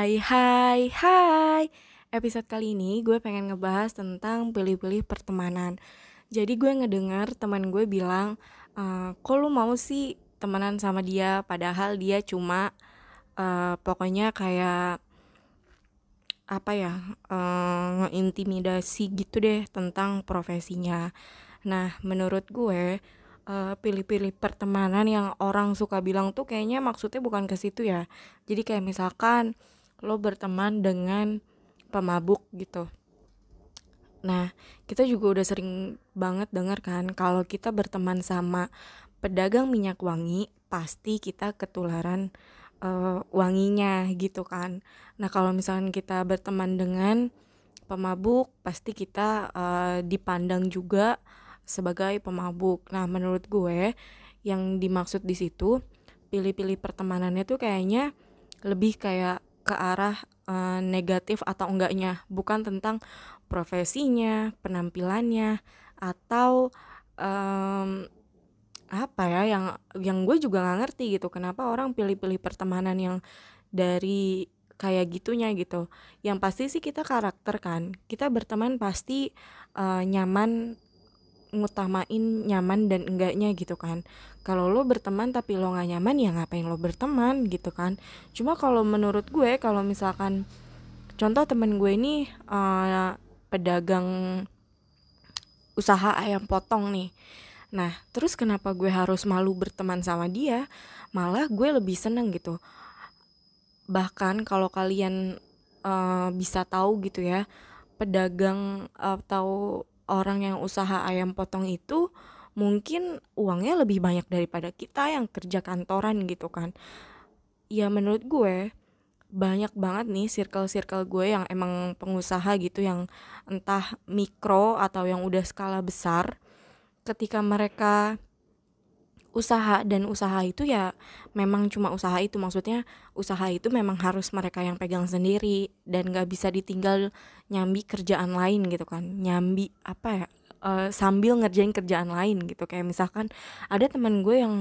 Hai hai hai. Episode kali ini gue pengen ngebahas tentang pilih-pilih pertemanan. Jadi gue ngedengar teman gue bilang e, Kok lu mau sih temenan sama dia? Padahal dia cuma uh, Pokoknya kayak Apa ya uh, Ngeintimidasi gitu deh Tentang profesinya. Nah menurut gue pilih pilih-pilih pertemanan yang orang suka bilang tuh kayaknya maksudnya bukan ke situ ya. Jadi kayak misalkan lo berteman dengan pemabuk gitu. Nah, kita juga udah sering banget dengar kan kalau kita berteman sama pedagang minyak wangi, pasti kita ketularan uh, wanginya gitu kan. Nah, kalau misalkan kita berteman dengan pemabuk, pasti kita uh, dipandang juga sebagai pemabuk. Nah, menurut gue yang dimaksud di situ pilih-pilih pertemanannya tuh kayaknya lebih kayak ke arah uh, negatif atau enggaknya. Bukan tentang profesinya penampilannya atau um, apa ya yang yang gue juga nggak ngerti gitu. Kenapa orang pilih-pilih pertemanan yang dari kayak gitunya gitu. Yang pasti sih kita karakter kan. Kita berteman pasti uh, nyaman ngutamain nyaman dan enggaknya gitu kan. Kalau lo berteman tapi lo gak nyaman ya ngapain lo berteman gitu kan. Cuma kalau menurut gue kalau misalkan contoh temen gue ini uh, pedagang usaha ayam potong nih. Nah terus kenapa gue harus malu berteman sama dia? Malah gue lebih seneng gitu. Bahkan kalau kalian uh, bisa tahu gitu ya pedagang atau orang yang usaha ayam potong itu mungkin uangnya lebih banyak daripada kita yang kerja kantoran gitu kan. Ya menurut gue banyak banget nih circle-circle gue yang emang pengusaha gitu yang entah mikro atau yang udah skala besar. Ketika mereka usaha dan usaha itu ya memang cuma usaha itu. Maksudnya usaha itu memang harus mereka yang pegang sendiri dan gak bisa ditinggal nyambi kerjaan lain gitu kan. Nyambi apa ya uh, sambil ngerjain kerjaan lain gitu. Kayak misalkan ada teman gue yang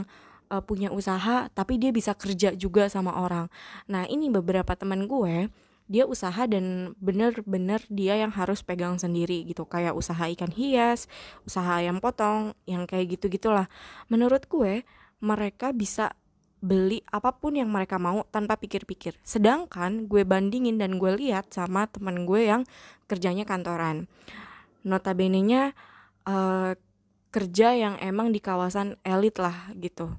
uh, punya usaha tapi dia bisa kerja juga sama orang. Nah ini beberapa teman gue dia usaha dan bener-bener dia yang harus pegang sendiri gitu. Kayak usaha ikan hias usaha ayam potong yang kayak gitu gitulah menurut gue mereka bisa beli apa pun yang mereka mau tanpa pikir-pikir. Sedangkan gue bandingin dan gue lihat sama temen gue yang kerjanya kantoran. Notabene nya uh, kerja yang emang di kawasan elit lah gitu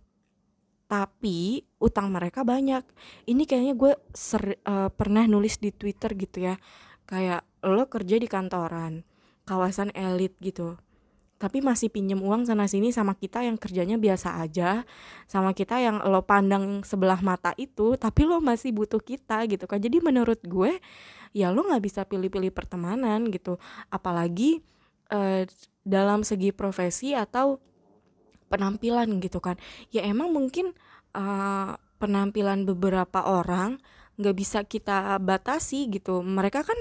tapi utang mereka banyak. Ini kayaknya gue ser, uh, pernah nulis di twitter gitu ya. Kayak lo kerja di kantoran kawasan elit gitu. Tapi masih pinjem uang sana sini sama kita yang kerjanya biasa aja sama kita yang lo pandang sebelah mata itu tapi lo masih butuh kita gitu kan. Jadi menurut gue ya lo nggak bisa pilih-pilih pertemanan gitu. Apalagi uh, dalam segi profesi atau penampilan gitu kan. Ya emang mungkin uh, penampilan beberapa orang nggak bisa kita batasi gitu. Mereka kan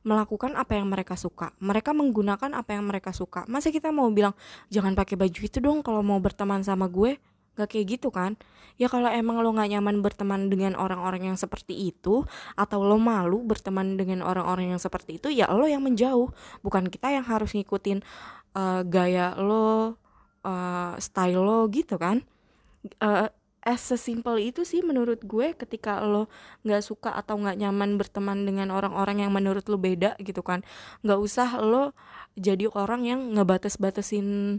melakukan apa yang mereka suka. Mereka menggunakan apa yang mereka suka. Masa kita mau bilang jangan pakai baju itu dong kalau mau berteman sama gue. Gak kayak gitu kan. Ya kalau emang lo nggak nyaman berteman dengan orang-orang yang seperti itu atau lo malu berteman dengan orang-orang yang seperti itu ya lo yang menjauh. Bukan kita yang harus ngikutin uh, gaya lo uh, style lo gitu kan. Uh, as sesimpel itu sih menurut gue ketika lo nggak suka atau nggak nyaman berteman dengan orang-orang yang menurut lo beda gitu kan. Nggak usah lo jadi orang yang ngebatas-batasin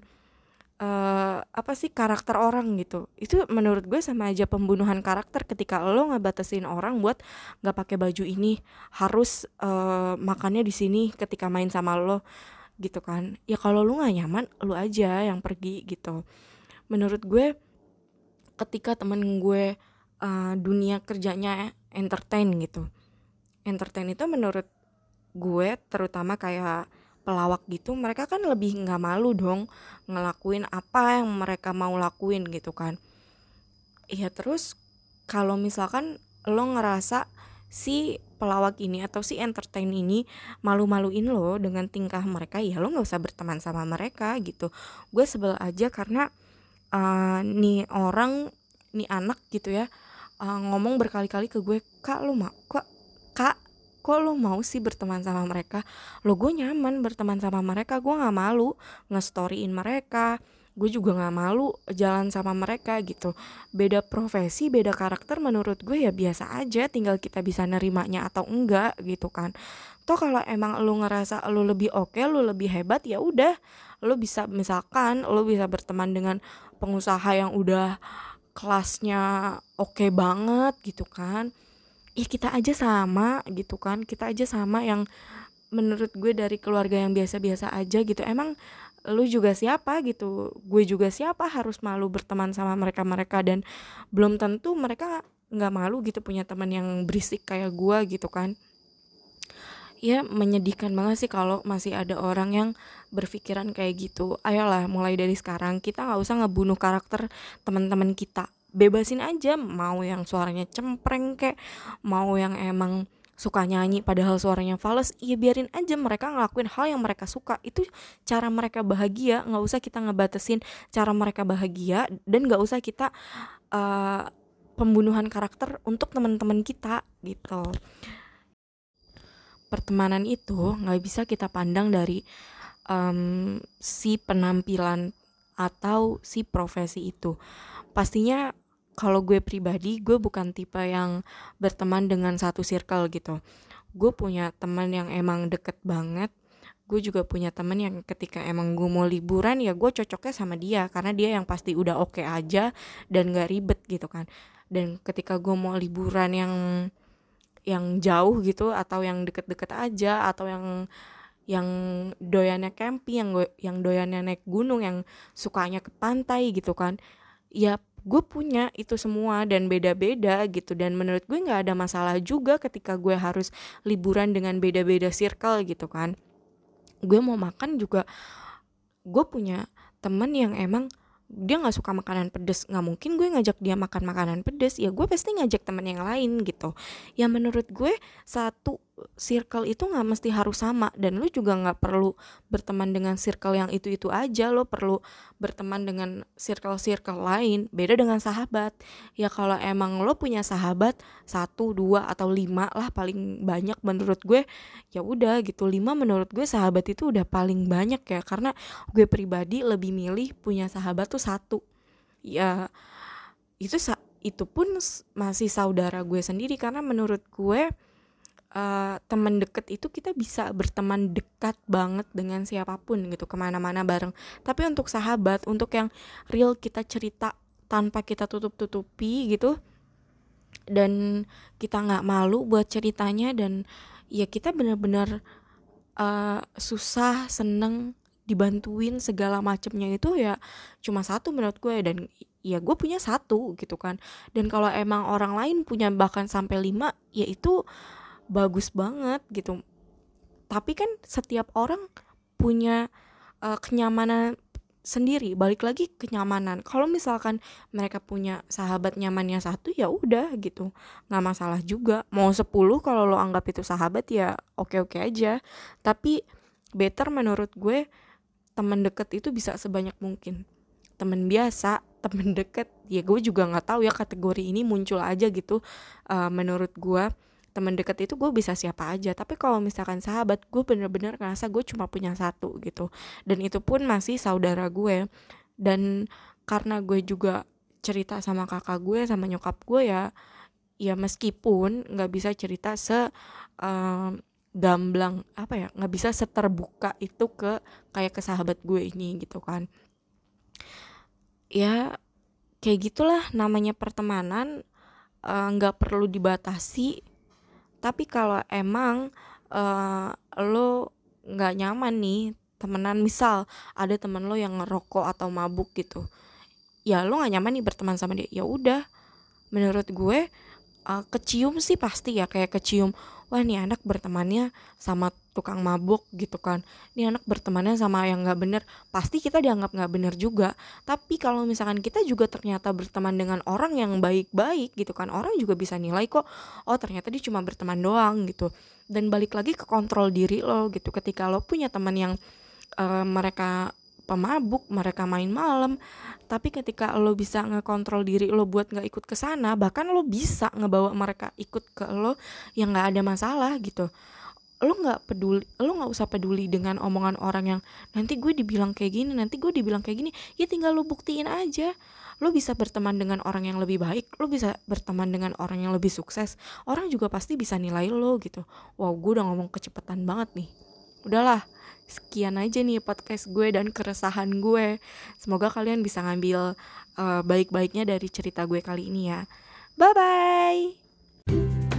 uh, apa sih karakter orang gitu. Itu menurut gue sama aja pembunuhan karakter ketika lo ngebatasin orang buat nggak pakai baju ini harus uh, makannya di sini ketika main sama lo gitu kan. Ya kalau lu nggak nyaman lu aja yang pergi gitu. Menurut gue ketika temen gue uh, dunia kerjanya entertain gitu. Entertain itu menurut gue terutama kayak pelawak gitu mereka kan lebih nggak malu dong ngelakuin apa yang mereka mau lakuin gitu kan. Iya terus kalau misalkan lo ngerasa si pelawak ini atau si entertain ini malu-maluin lo dengan tingkah mereka ya lo nggak usah berteman sama mereka gitu. Gue sebel aja karena uh, nih orang nih anak gitu ya uh, ngomong berkali-kali ke gue kak lo mau kak kak kok lo mau sih berteman sama mereka? Lo gue nyaman berteman sama mereka gue nggak malu ngestoryin mereka gue juga nggak malu jalan sama mereka gitu. Beda profesi beda karakter menurut gue ya biasa aja tinggal kita bisa nerimanya atau enggak gitu kan. Toh kalau emang lo ngerasa lo lebih oke okay, lo lebih hebat ya udah. Lo bisa misalkan lo bisa berteman dengan pengusaha yang udah kelasnya oke okay banget gitu kan. Ya kita aja sama gitu kan kita aja sama yang menurut gue dari keluarga yang biasa-biasa aja gitu. Emang lu juga siapa? gitu. Gue juga siapa? harus malu berteman sama mereka-mereka dan belum tentu mereka nggak malu gitu punya teman yang berisik kayak gue gitu kan. Ya menyedihkan banget sih kalau masih ada orang yang berpikiran kayak gitu. Ayolah mulai dari sekarang kita nggak usah ngebunuh karakter teman-teman kita. Bebasin aja mau yang suaranya cempreng kek mau yang emang suka nyanyi padahal suaranya fals ya biarin aja mereka ngelakuin hal yang mereka suka. Itu cara mereka bahagia nggak usah kita ngebatasin cara mereka bahagia dan nggak usah kita uh, pembunuhan karakter untuk teman-teman kita gitu. Pertemanan itu nggak bisa kita pandang dari um, si penampilan atau si profesi itu. Pastinya kalau gue pribadi gue bukan tipe yang berteman dengan satu circle gitu. Gue punya teman yang emang deket banget. Gue juga punya temen yang ketika emang gue mau liburan ya gue cocoknya sama dia karena dia yang pasti udah oke okay aja dan gak ribet gitu kan. Dan ketika gue mau liburan yang yang jauh gitu atau yang deket-deket aja atau yang yang doyannya camping yang yang doyannya naik gunung yang sukanya ke pantai gitu kan ya gue punya itu semua dan beda-beda gitu. Dan menurut gue nggak ada masalah juga ketika gue harus liburan dengan beda-beda circle gitu kan. Gue mau makan juga gue punya temen yang emang dia nggak suka makanan pedes. Nggak mungkin gue ngajak dia makan makanan pedes ya gue pasti ngajak temen yang lain gitu. Ya menurut gue satu circle itu nggak mesti harus sama dan lu juga nggak perlu berteman dengan circle yang itu itu aja. Lo perlu berteman dengan circle circle lain beda dengan sahabat. Ya kalau emang lo punya sahabat satu dua atau lima lah paling banyak menurut gue ya udah gitu. Lima menurut gue sahabat itu udah paling banyak ya karena gue pribadi lebih milih punya sahabat tuh satu. Ya itu itu pun masih saudara gue sendiri karena menurut gue uh, teman deket itu kita bisa berteman dekat banget dengan siapa pun gitu ke mana-mana bareng. Tapi untuk sahabat untuk yang real kita cerita tanpa kita tutup-tutupi gitu dan kita nggak malu buat ceritanya dan ya kita bener-bener uh, susah seneng dibantuin segala macemnya itu ya cuma satu menurut gue dan ya gue punya satu gitu kan. Dan kalau emang orang lain punya bahkan sampai lima ya itu bagus banget gitu. Tapi kan setiap orang punya uh, kenyamanan sendiri balik lagi kenyamanan. Kalau misalkan mereka punya sahabat nyamannya satu ya udah gitu. Nggak masalah juga. Mau 10 kalau lo anggap itu sahabat ya oke oke aja. Tapi better menurut gue teman deket itu bisa sebanyak mungkin. Teman biasa teman deket ya gue juga nggak tahu ya kategori ini muncul aja gitu. Uh, menurut gue teman dekat itu gue bisa siapa aja. Tapi kalau misalkan sahabat gue bener-bener ngerasa gue cuma punya satu gitu. Dan itu pun masih saudara gue. Dan karena gue juga cerita sama kakak gue sama nyokap gue ya ya meskipun nggak bisa cerita se uh, gamblang apa ya nggak bisa seterbuka itu ke kayak ke sahabat gue ini gitu kan. Ya kayak gitulah namanya pertemanan eh, nggak uh, perlu dibatasi tapi kalau emang uh, lo nggak nyaman nih temenan misal ada temen lo yang ngerokok atau mabuk gitu ya lo nggak nyaman nih berteman sama dia. Ya udah menurut gue uh, kecium sih pasti ya kayak kecium wah nih anak bertemannya sama tukang mabuk gitu kan. Ini anak bertemannya sama yang nggak bener. Pasti kita dianggap nggak bener juga. Tapi kalau misalkan kita juga ternyata berteman dengan orang yang baik-baik gitu kan orang juga bisa nilai kok oh ternyata dia cuma berteman doang gitu. Dan balik lagi ke kontrol diri lo gitu. Ketika lo punya teman yang uh, mereka pemabuk mereka main malam tapi ketika lo bisa ngekontrol diri lo buat nggak ikut ke sana bahkan lo bisa ngebawa mereka ikut ke lo yang nggak ada masalah gitu lo nggak peduli lo nggak usah peduli dengan omongan orang yang nanti gue dibilang kayak gini nanti gue dibilang kayak gini. Ya tinggal lo buktiin aja. Lo bisa berteman dengan orang yang lebih baik lo bisa berteman dengan orang yang lebih sukses. Orang juga pasti bisa nilai lo gitu. Wow gue udah ngomong kecepatan banget nih. Udahlah sekian aja nih podcast gue dan keresahan gue. Semoga kalian bisa ngambil uh, baik-baiknya dari cerita gue kali ini ya. Bye bye